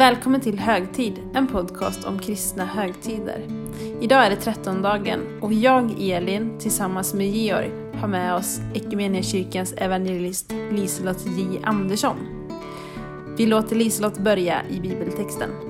Välkommen till Högtid, en podcast om kristna högtider. Idag är det trettondagen och jag, Elin, tillsammans med Georg har med oss Equmeniakyrkans evangelist Liselott J Andersson. Vi låter Liselott börja i bibeltexten.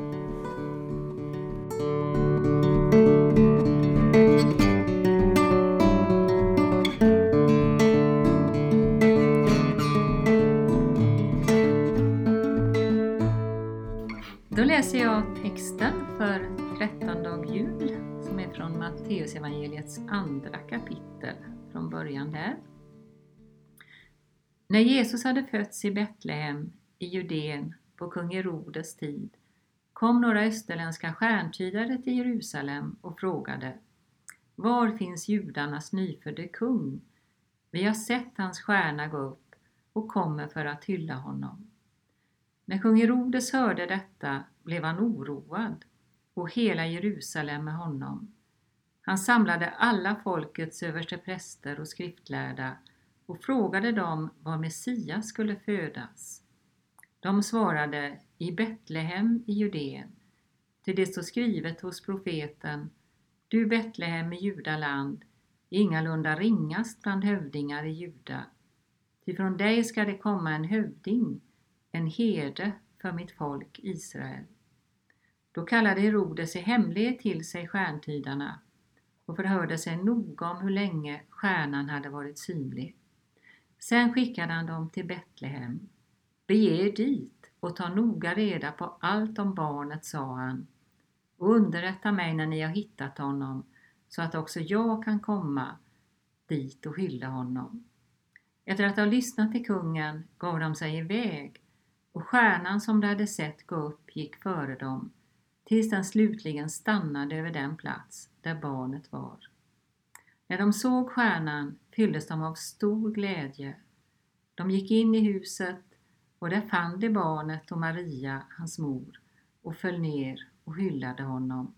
För trettondag jul som är från Matteusevangeliets andra kapitel, från början där. När Jesus hade fötts i Betlehem i Judeen på kung Herodes tid kom några österländska stjärntydare till Jerusalem och frågade Var finns judarnas nyfödde kung? Vi har sett hans stjärna gå upp och kommer för att hylla honom. När kung Herodes hörde detta blev han oroad och hela Jerusalem med honom. Han samlade alla folkets överstepräster och skriftlärda och frågade dem var Messias skulle födas. De svarade i Betlehem i Judeen, till det står skrivet hos profeten Du Betlehem i Judaland, ingalunda ringast bland hövdingar i Juda. Ty från dig ska det komma en hövding, en herde för mitt folk Israel. Då kallade Herodes i hemlighet till sig stjärntydarna och förhörde sig noga om hur länge stjärnan hade varit synlig. Sen skickade han dem till Betlehem. Bege er dit och ta noga reda på allt om barnet, sa han, och underrätta mig när ni har hittat honom så att också jag kan komma dit och hylla honom. Efter att ha lyssnat till kungen gav de sig iväg och stjärnan som de hade sett gå upp gick före dem tills den slutligen stannade över den plats där barnet var. När de såg stjärnan fylldes de av stor glädje. De gick in i huset och där fann de barnet och Maria, hans mor, och föll ner och hyllade honom.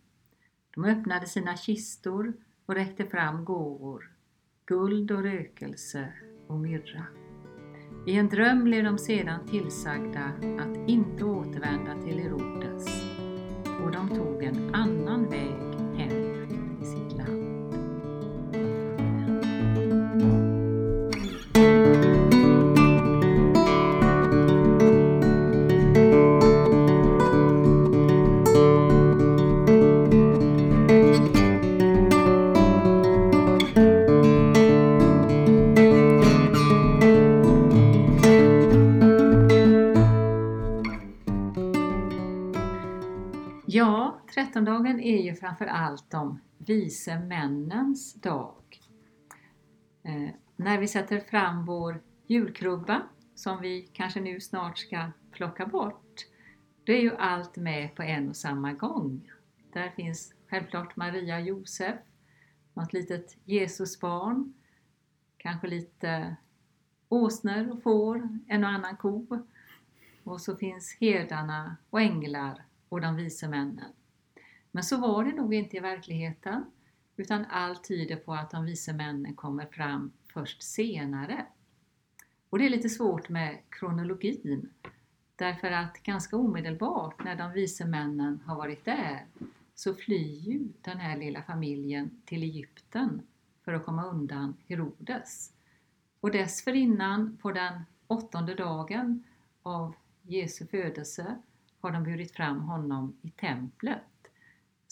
De öppnade sina kistor och räckte fram gåvor, guld och rökelse och myrra. I en dröm blev de sedan tillsagda att inte återvända till Herodes och de tog en annan väg hem. Trettondagen är ju framför allt om vise männens dag. Eh, när vi sätter fram vår julkrubba, som vi kanske nu snart ska plocka bort, då är ju allt med på en och samma gång. Där finns självklart Maria och Josef, något litet Jesusbarn, kanske lite åsnor och får, en och annan ko. Och så finns herdarna och änglar och de vise männen. Men så var det nog inte i verkligheten, utan allt tyder på att de vise männen kommer fram först senare. Och det är lite svårt med kronologin, därför att ganska omedelbart när de vise männen har varit där så flyr ju den här lilla familjen till Egypten för att komma undan Herodes. Och dessförinnan, på den åttonde dagen av Jesu födelse, har de burit fram honom i templet.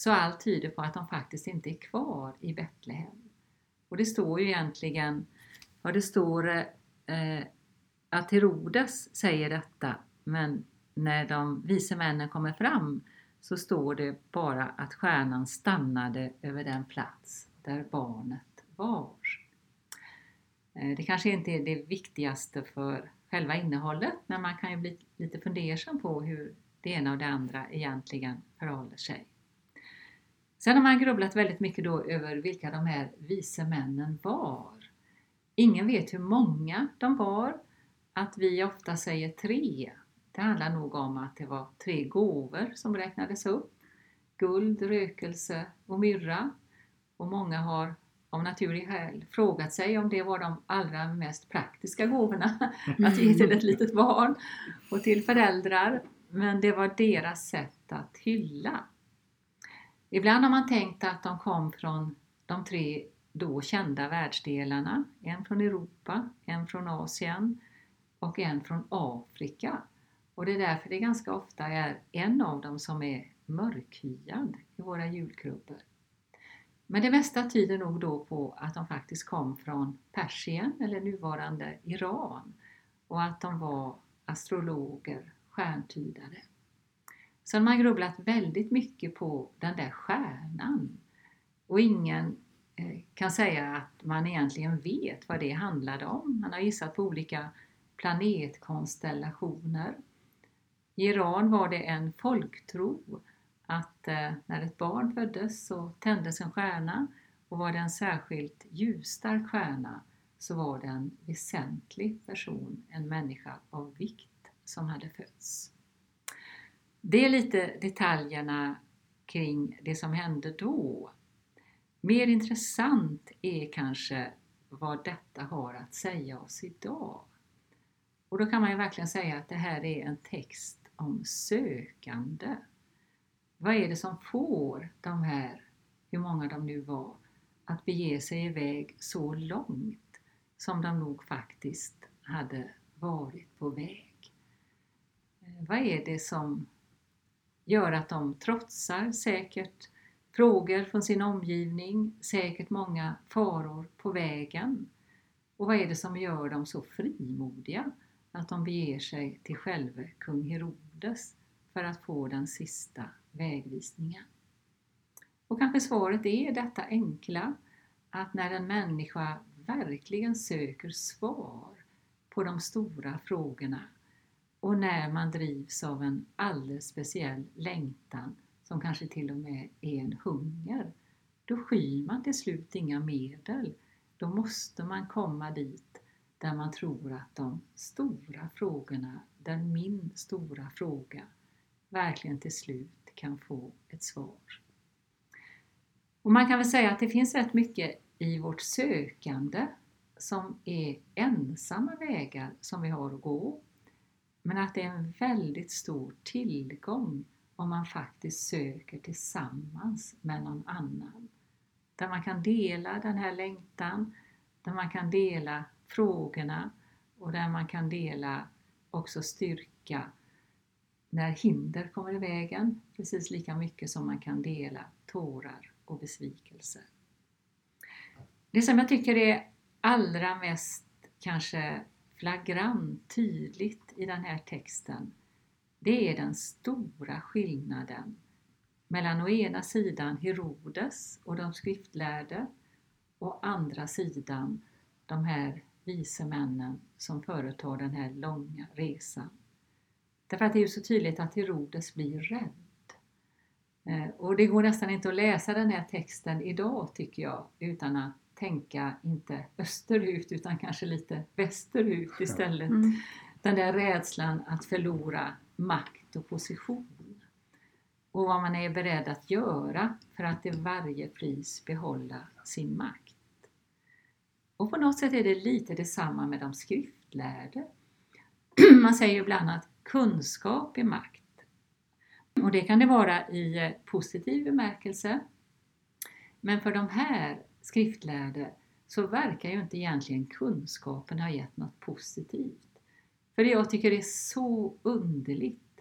Så allt tyder på att de faktiskt inte är kvar i Betlehem. Och det står ju egentligen, ja det står eh, att Herodes säger detta, men när de vise männen kommer fram så står det bara att stjärnan stannade över den plats där barnet var. Eh, det kanske inte är det viktigaste för själva innehållet, men man kan ju bli lite fundersam på hur det ena och det andra egentligen förhåller sig. Sen har man grubblat väldigt mycket då över vilka de här vise männen var. Ingen vet hur många de var. Att vi ofta säger tre, det handlar nog om att det var tre gåvor som räknades upp. Guld, rökelse och myrra. Och många har av naturlig skäl frågat sig om det var de allra mest praktiska gåvorna att ge till ett litet barn och till föräldrar. men det var deras sätt att hylla. Ibland har man tänkt att de kom från de tre då kända världsdelarna, en från Europa, en från Asien och en från Afrika. Och det är därför det ganska ofta är en av dem som är mörkhyad i våra julkrubbor. Men det mesta tyder nog då på att de faktiskt kom från Persien eller nuvarande Iran och att de var astrologer, stjärntydare. Så de har grubblat väldigt mycket på den där stjärnan och ingen eh, kan säga att man egentligen vet vad det handlade om. Man har gissat på olika planetkonstellationer. I Iran var det en folktro att eh, när ett barn föddes så tändes en stjärna och var det en särskilt ljusstark stjärna så var det en väsentlig person, en människa av vikt som hade fötts. Det är lite detaljerna kring det som hände då. Mer intressant är kanske vad detta har att säga oss idag. Och då kan man ju verkligen säga att det här är en text om sökande. Vad är det som får de här, hur många de nu var, att bege sig iväg så långt som de nog faktiskt hade varit på väg? Eh, vad är det som gör att de trotsar säkert frågor från sin omgivning, säkert många faror på vägen? Och vad är det som gör dem så frimodiga att de beger sig till själve kung Herodes för att få den sista vägvisningen. Och kanske svaret är detta enkla att när en människa verkligen söker svar på de stora frågorna och när man drivs av en alldeles speciell längtan som kanske till och med är en hunger, då skyr man till slut inga medel. Då måste man komma dit där man tror att de stora frågorna, där min stora fråga verkligen till slut kan få ett svar. Och man kan väl säga att det finns rätt mycket i vårt sökande som är ensamma vägar som vi har att gå. Men att det är en väldigt stor tillgång om man faktiskt söker tillsammans med någon annan. Där man kan dela den här längtan, där man kan dela frågorna och där man kan dela också styrka när hinder kommer i vägen, precis lika mycket som man kan dela tårar och besvikelser. Det som jag tycker är allra mest kanske flagrant tydligt i den här texten, det är den stora skillnaden mellan å ena sidan Herodes och de skriftlärde och andra sidan de här vise männen som företar den här långa resan. Därför att det är ju så tydligt att Herodes blir rädd. Eh, och det går nästan inte att läsa den här texten idag tycker jag utan att tänka inte österut utan kanske lite västerut istället. Mm. Den där rädslan att förlora makt och position. Och vad man är beredd att göra för att till varje pris behålla sin makt. Och på något sätt är det lite detsamma med de skriftlärde. Man säger ibland att kunskap är makt. Och det kan det vara i eh, positiv bemärkelse. Men för de här skriftlärde så verkar ju inte egentligen kunskapen ha gett något positivt. För det jag tycker är så underligt,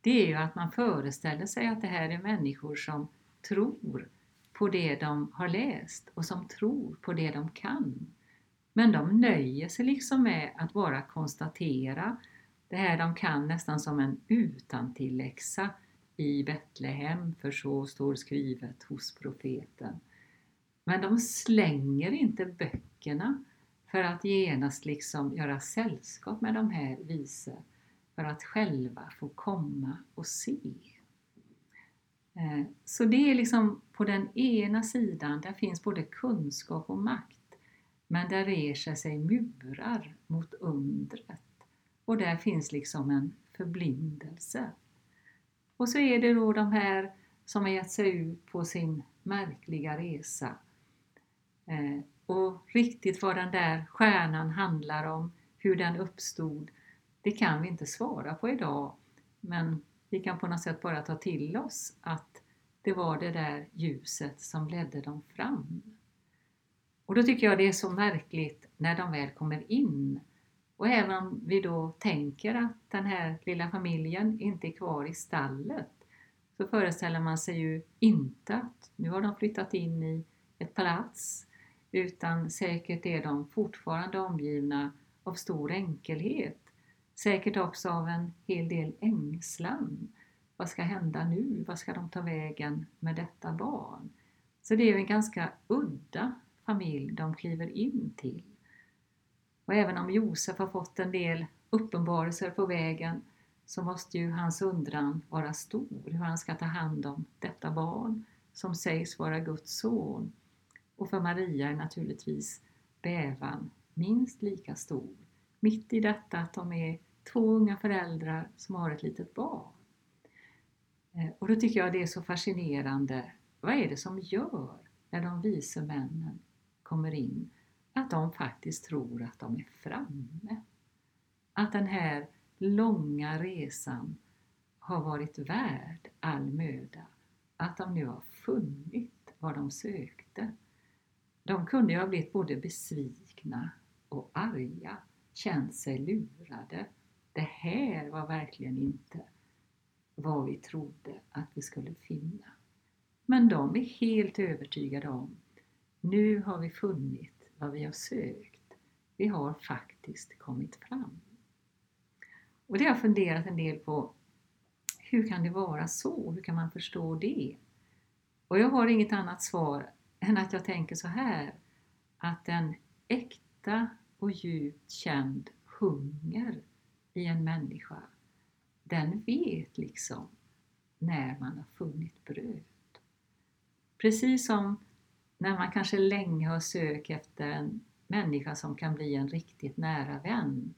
det är ju att man föreställer sig att det här är människor som tror på det de har läst och som tror på det de kan. Men de nöjer sig liksom med att bara konstatera det här de kan nästan som en utantilläxa i Betlehem, för så står skrivet hos profeten. Men de slänger inte böckerna för att genast liksom göra sällskap med de här vise, för att själva få komma och se. Eh, så det är liksom på den ena sidan, där finns både kunskap och makt. Men där reser sig murar mot undret och där finns liksom en förblindelse. Och så är det då de här som har gett sig ut på sin märkliga resa. Eh, och riktigt vad den där stjärnan handlar om, hur den uppstod, det kan vi inte svara på idag. Men vi kan på något sätt bara ta till oss att det var det där ljuset som ledde dem fram. Och då tycker jag det är så märkligt när de väl kommer in. Och även om vi då tänker att den här lilla familjen inte är kvar i stallet så föreställer man sig ju inte att nu har de flyttat in i ett palats utan säkert är de fortfarande omgivna av stor enkelhet. Säkert också av en hel del ängslan. Vad ska hända nu? Vad ska de ta vägen med detta barn? Så det är en ganska udda familj de kliver in till. Och även om Josef har fått en del uppenbarelser på vägen så måste ju hans undran vara stor hur han ska ta hand om detta barn som sägs vara Guds son. Och för Maria är naturligtvis bävan minst lika stor, mitt i detta att de är två unga föräldrar som har ett litet barn. Eh, och då tycker jag det är så fascinerande. Vad är det som gör när de vise männen kommer in att de faktiskt tror att de är framme? Att den här långa resan har varit värd all möda. Att de nu har funnit vad de sökte. De kunde ju ha blivit både besvikna och arga, känt sig lurade. Det här var verkligen inte vad vi trodde att vi skulle finna. Men de är helt övertygade om, nu har vi funnit vad vi har sökt. Vi har faktiskt kommit fram. Och det har jag funderat en del på. Hur kan det vara så? Hur kan man förstå det? Och jag har inget annat svar än att jag tänker så här att en äkta och djupt känd hunger i en människa den vet liksom när man har funnit bröd. Precis som när man kanske länge har sökt efter en människa som kan bli en riktigt nära vän.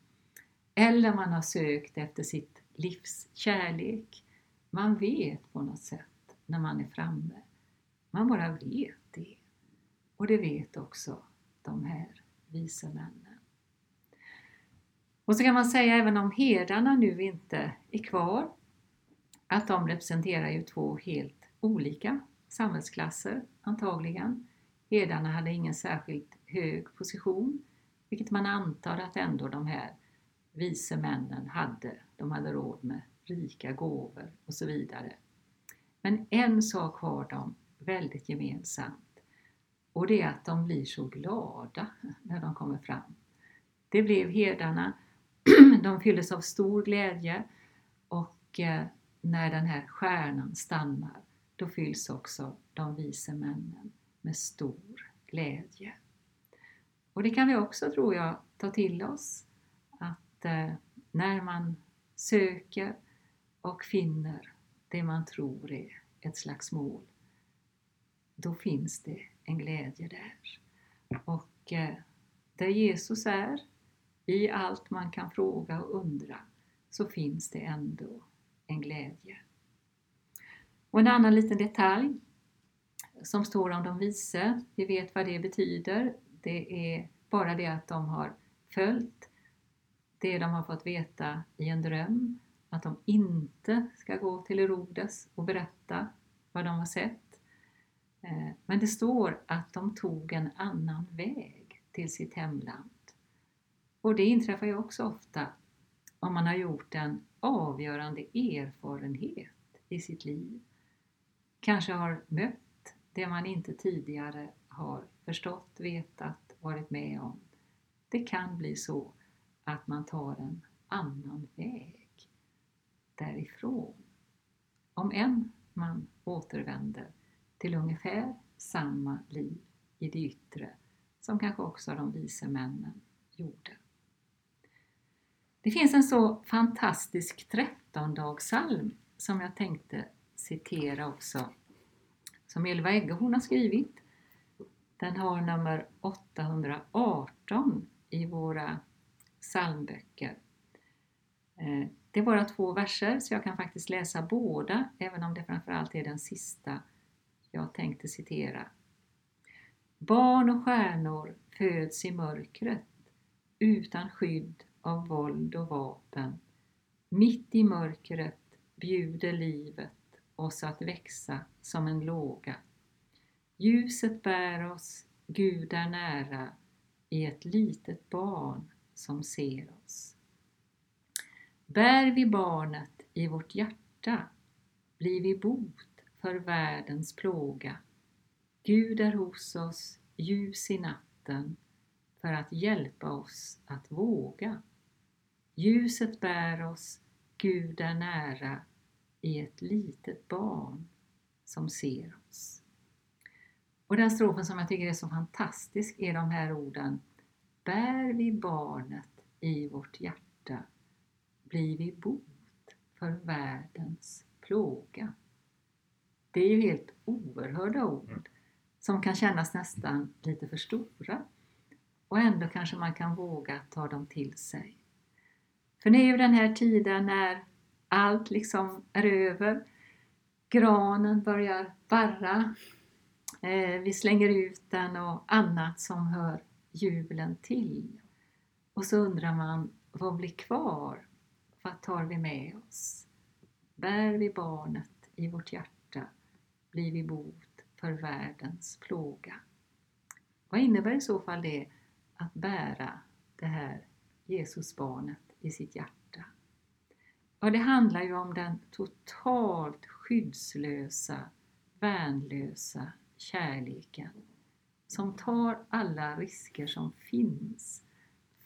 Eller man har sökt efter sitt livs kärlek. Man vet på något sätt när man är framme. Man bara vet det. Och det vet också de här vise männen. Och så kan man säga även om herdarna nu inte är kvar, att de representerar ju två helt olika samhällsklasser antagligen. Herdarna hade ingen särskilt hög position, vilket man antar att ändå de här vise männen hade. De hade råd med rika gåvor och så vidare. Men en sak har de väldigt gemensamt och det är att de blir så glada när de kommer fram. Det blev herdarna de fylldes av stor glädje och eh, när den här stjärnan stannar då fylls också de vise männen med stor glädje. Och det kan vi också, tror jag, ta till oss att eh, när man söker och finner det man tror är ett slags mål, då finns det en glädje där. Och eh, där Jesus är, i allt man kan fråga och undra så finns det ändå en glädje. Och en annan liten detalj som står om de vise, vi vet vad det betyder. Det är bara det att de har följt det de har fått veta i en dröm, att de inte ska gå till Herodes och berätta vad de har sett. Eh, men det står att de tog en annan väg till sitt hemland. Och det inträffar ju också ofta om man har gjort en avgörande erfarenhet i sitt liv. Kanske har mött det man inte tidigare har förstått, vetat, varit med om. Det kan bli så att man tar en annan väg därifrån. Om än man återvänder till ungefär samma liv i det yttre som kanske också de vise männen gjorde. Det finns en så fantastisk trettondagssalm som jag tänkte citera också, som Elva Eggehorn har skrivit. Den har nummer 818 i våra psalmböcker. Eh, det är bara två verser så jag kan faktiskt läsa båda, även om det framförallt är den sista jag tänkte citera. Barn och stjärnor föds i mörkret utan skydd av våld och vapen. Mitt i mörkret bjuder livet oss att växa som en låga. Ljuset bär oss, Gud är nära, i ett litet barn som ser oss. Bär vi barnet i vårt hjärta blir vi bot för världens plåga. Gud är hos oss, ljus i natten, för att hjälpa oss att våga. Ljuset bär oss, Gud är nära, i ett litet barn som ser oss. Och den strofen som jag tycker är så fantastisk är de här orden Bär vi barnet i vårt hjärta blir vi bot för världens plåga. Det är ju helt oerhörda ord som kan kännas nästan lite för stora och ändå kanske man kan våga ta dem till sig. För det är ju den här tiden när allt liksom är över. Granen börjar barra. Eh, vi slänger ut den och annat som hör julen till. Och så undrar man, vad blir kvar? Vad tar vi med oss? Bär vi barnet i vårt hjärta blir vi bot för världens plåga. Vad innebär i så fall det att bära det här Jesusbarnet i sitt hjärta? Ja, det handlar ju om den totalt skyddslösa, värnlösa kärleken som tar alla risker som finns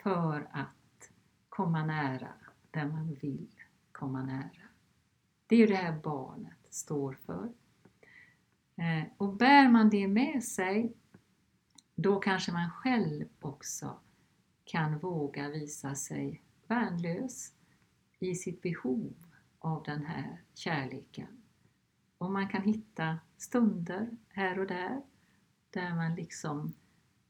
för att komma nära där man vill komma nära. Det är ju det här barnet står för. Eh, och bär man det med sig, då kanske man själv också kan våga visa sig värnlös i sitt behov av den här kärleken. Och man kan hitta stunder här och där där man liksom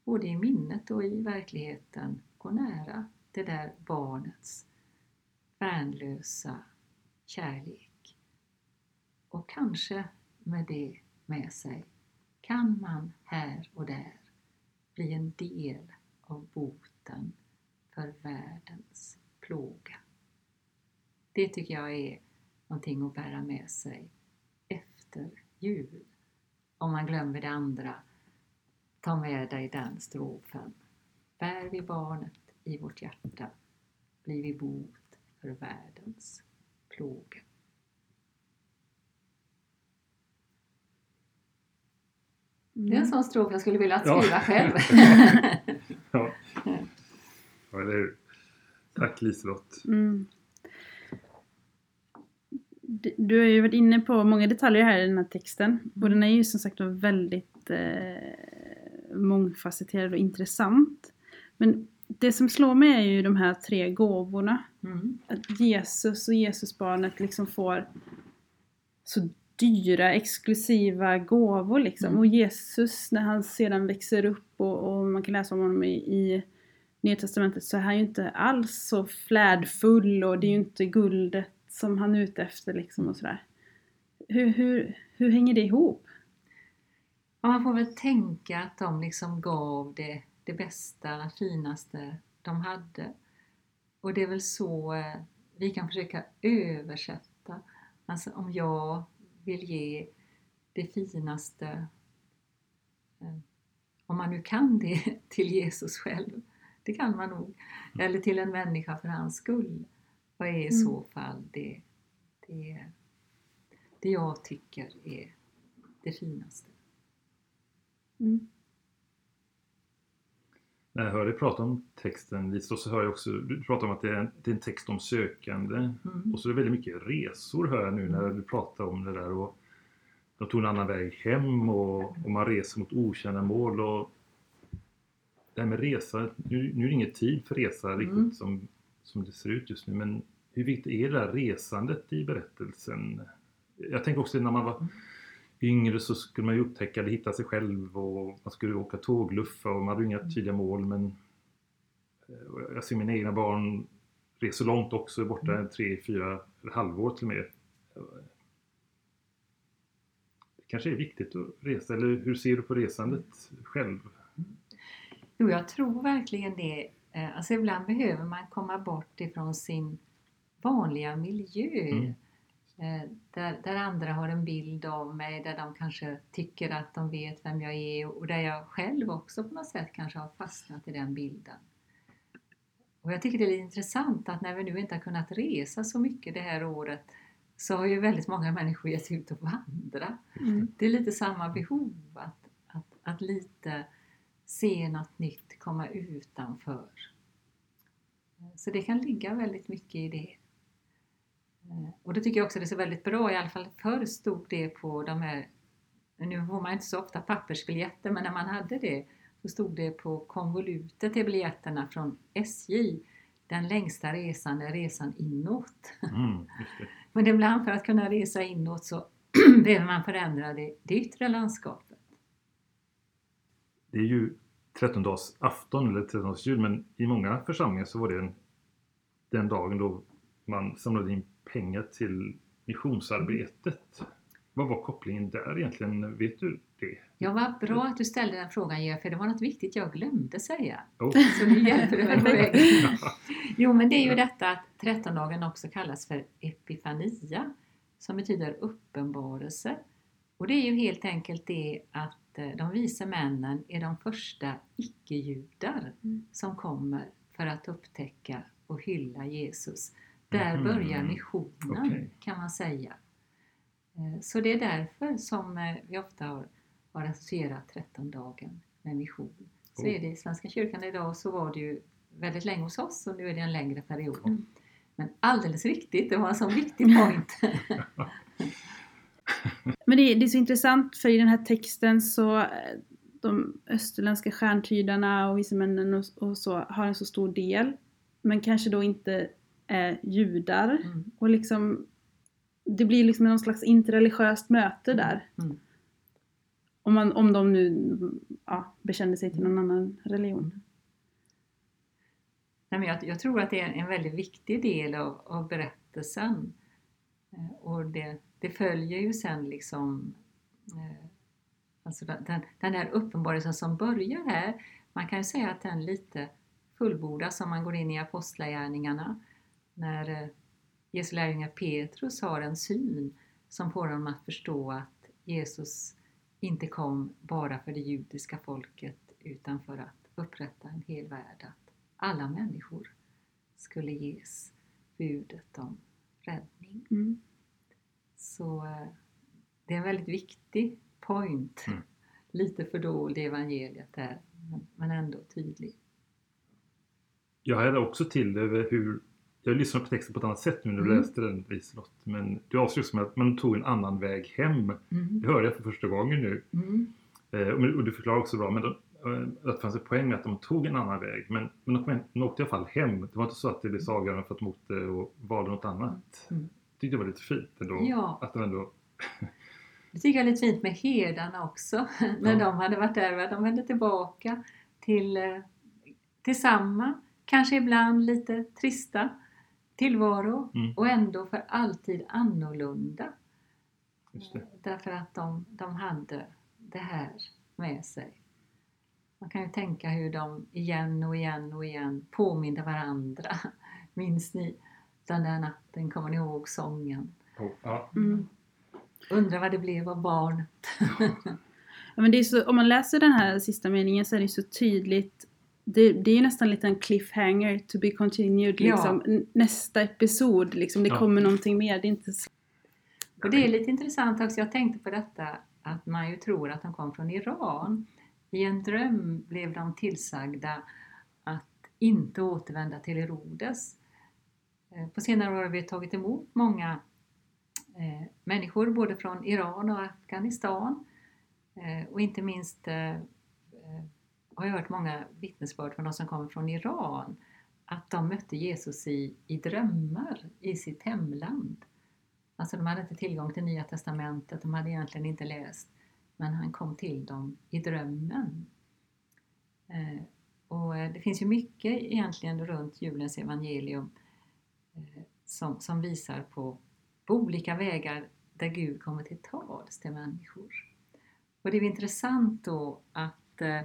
både i minnet och i verkligheten går nära det där barnets värnlösa kärlek. Och kanske med det med sig kan man här och där bli en del av boten för världens plåga. Det tycker jag är någonting att bära med sig efter jul. Om man glömmer det andra, ta med dig den strofen. Bär vi barnet i vårt hjärta blir vi bot för världens plåga. Det är en sån strof jag skulle vilja skriva ja. själv. ja. ja, eller hur. Tack Liselott. Mm. Du har ju varit inne på många detaljer här i den här texten. Och den är ju som sagt väldigt eh, mångfacetterad och intressant. Men det som slår mig är ju de här tre gåvorna. Mm. Att Jesus och Jesusbarnet liksom får så dyra, exklusiva gåvor liksom. Mm. Och Jesus, när han sedan växer upp och, och man kan läsa om honom i, i Nya Testamentet så är han ju inte alls så flärdfull och det är ju inte guldet som han är ute efter liksom och sådär. Hur, hur, hur hänger det ihop? Ja, man får väl tänka att de liksom gav det, det bästa, finaste de hade. Och det är väl så eh, vi kan försöka översätta. Alltså om jag vill ge det finaste, eh, om man nu kan det, till Jesus själv. Det kan man nog. Eller till en människa för hans skull. Vad är i mm. så fall det, det, det jag tycker är det finaste? Mm. När jag hör dig prata om texten Lisa, så hör jag också, du pratar om att det är en, det är en text om sökande mm. och så är det väldigt mycket resor hör jag nu när du pratar om det där och de tog en annan väg hem och, och man reser mot okända mål och det här med resa, nu, nu är det ingen tid för resa riktigt mm. som som det ser ut just nu. Men hur viktigt är det där resandet i berättelsen? Jag tänker också när man var yngre så skulle man ju upptäcka eller hitta sig själv och man skulle åka tågluffa och man hade inga tydliga mål men eh, jag ser mina egna barn reser långt också, borta mm. tre, fyra, eller halvår till och med. Det kanske är viktigt att resa, eller hur ser du på resandet själv? Jo, jag tror verkligen det. Eh, alltså ibland behöver man komma bort ifrån sin vanliga miljö. Mm. Eh, där, där andra har en bild av mig, där de kanske tycker att de vet vem jag är och där jag själv också på något sätt kanske har fastnat i den bilden. Och jag tycker det är intressant att när vi nu inte har kunnat resa så mycket det här året så har ju väldigt många människor gett ut och vandra. Mm. Det är lite samma behov att, att, att lite se något nytt, komma utanför. Så det kan ligga väldigt mycket i det. Och det tycker jag också det är så väldigt bra, i alla fall förr stod det på de här, nu får man inte så ofta pappersbiljetter, men när man hade det så stod det på konvolutet till biljetterna från SJ den längsta resan är resan inåt. Mm, Men ibland för att kunna resa inåt så behöver man förändra det, det yttre landskapet. Det är ju 13 afton eller 13 jul men i många församlingar så var det en, den dagen då man samlade in pengar till missionsarbetet. Vad var kopplingen där egentligen? Vet du det? Ja, vad bra att du ställde den frågan Georg, för det var något viktigt jag glömde säga. Oh. Så nu hjälper du mig på vägen. Jo, men det är ju detta att trettondagen också kallas för Epifania, som betyder uppenbarelse. Och det är ju helt enkelt det att eh, de vise männen är de första icke-judar mm. som kommer för att upptäcka och hylla Jesus. Där mm. börjar missionen okay. kan man säga. Eh, så det är därför som eh, vi ofta har, har associerat trettondagen med mission. Så oh. är det i Svenska kyrkan idag så var det ju väldigt länge hos oss och nu är det en längre period. Mm. Men alldeles riktigt, det var en sån viktig point. Men det är, det är så intressant för i den här texten så eh, de österländska stjärntydarna och visemännen och, och så har en så stor del. Men kanske då inte är judar. Mm. Och liksom det blir liksom någon slags interreligiöst möte mm. där. Mm. Om, man, om de nu ja, bekänner sig till någon annan religion. Nej, men jag, jag, tror att det är en väldigt viktig del av, av berättelsen. Eh, och det, det, följer ju sen liksom eh, alltså den, den här uppenbarelsen som börjar här. Man kan ju säga att den lite fullbordas om man går in i apostlagärningarna. När eh, Jesu lärjunge Petrus har en syn som får honom att förstå att Jesus inte kom bara för det judiska folket utan för att upprätta en hel värld. Att alla människor skulle ges budet om räddning. Mm. Så eh, det är en väldigt viktig point. Mm. Lite fördold i evangeliet där, men ändå tydlig. Jag hade också till över hur jag lyssnade på texten på ett annat sätt nu när du mm. läste den Liselott. Men du avslutar med att man tog en annan väg hem. Mm. Det hörde jag för första gången nu. Mm. Eh, och du förklarar också bra men då, eh, att det fanns en poäng med att de tog en annan väg. Men, men de, de åkte i alla fall hem. Det var inte så att det blev avgörande för att de åkte och valde något annat. Mm. Tyckte det var lite fint ändå. Ja. Att de ändå det tycker jag är lite fint med herdarna också. när ja. de hade varit där. De vände tillbaka till, eh, till samma, kanske ibland lite trista tillvaro mm. och ändå för alltid annorlunda. Därför att de, de hade det här med sig. Man kan ju tänka hur de igen och igen och igen påminner varandra. Minns ni den där natten? Kommer ni ihåg sången? Oh, ja. mm. Undrar vad det blev av barnet. ja, men det är så, om man läser den här sista meningen så är det så tydligt det, det är ju nästan lite en cliffhanger to be continued liksom. Ja. Nästa episod liksom, det ja. kommer någonting mer. Det är inte. Och det är lite intressant också, jag tänkte på detta att man ju tror att de kom från Iran. I en dröm blev de tillsagda att inte återvända till Herodes. Eh, på senare år har vi tagit emot många eh, människor både från Iran och Afghanistan eh, och inte minst har jag hört många vittnesbörd från de som kommer från Iran att de mötte Jesus i, i drömmar i sitt hemland. Alltså de hade inte tillgång till Nya Testamentet, de hade egentligen inte läst, men han kom till dem i drömmen. Och det finns ju mycket egentligen runt julens evangelium som, som visar på, på olika vägar där Gud kommer till tals till människor. Och det är intressant då att eh,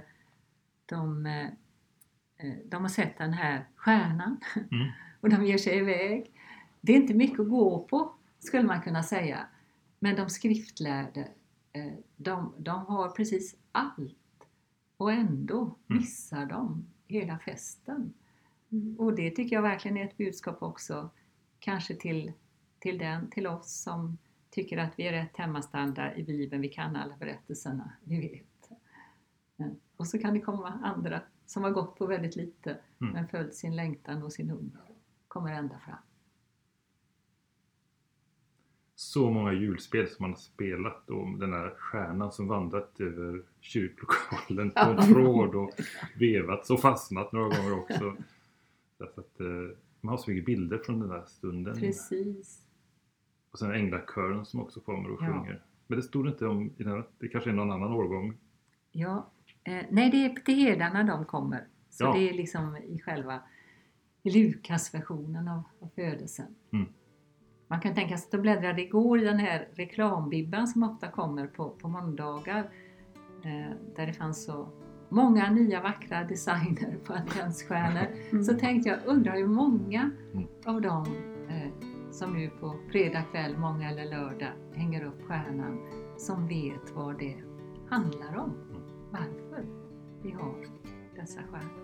de, eh, eh, de har sett den här stjärnan mm. och de ger sig iväg. Det är inte mycket att gå på, skulle man kunna säga. Men de skriftlärde, eh, de, de har precis allt och ändå Mm. missar de hela festen. Och det tycker jag verkligen är ett budskap också, kanske till, till, den, till oss som tycker att vi är rätt hemmastanda i Bibeln, vi kan alla berättelserna, vi vet. Men- Och så kan det komma andra som har gått på väldigt lite Mm. men följt sin längtan och sin hunger, kommer ända fram. Så många julspel som man har spelat och den här stjärnan som vandrat över kyrklokalen på en tråd och vevats och fastnat några gånger också. Så att, eh, man har så mycket bilder från den där stunden. Precis. Och sen änglakören som också kommer och Ja. sjunger. Men det stod inte om i den det kanske är någon annan årgång. Ja, eh, nej det är till herdarna de kommer. Så Ja. det är liksom i själva Lukas-versionen av, av födelsen. Mm. Man kan tänka sig att jag bläddrade igår i den här reklambibban som ofta kommer på, på måndagar. Eh, där det fanns så många nya vackra designer på adventsstjärnor. Mm. Så tänkte jag, undrar hur många Mm. av dem eh, som nu på fredag kväll, många eller lördag, hänger upp stjärnan som vet vad det handlar om. Mm. Varför vi har dessa stjärnor.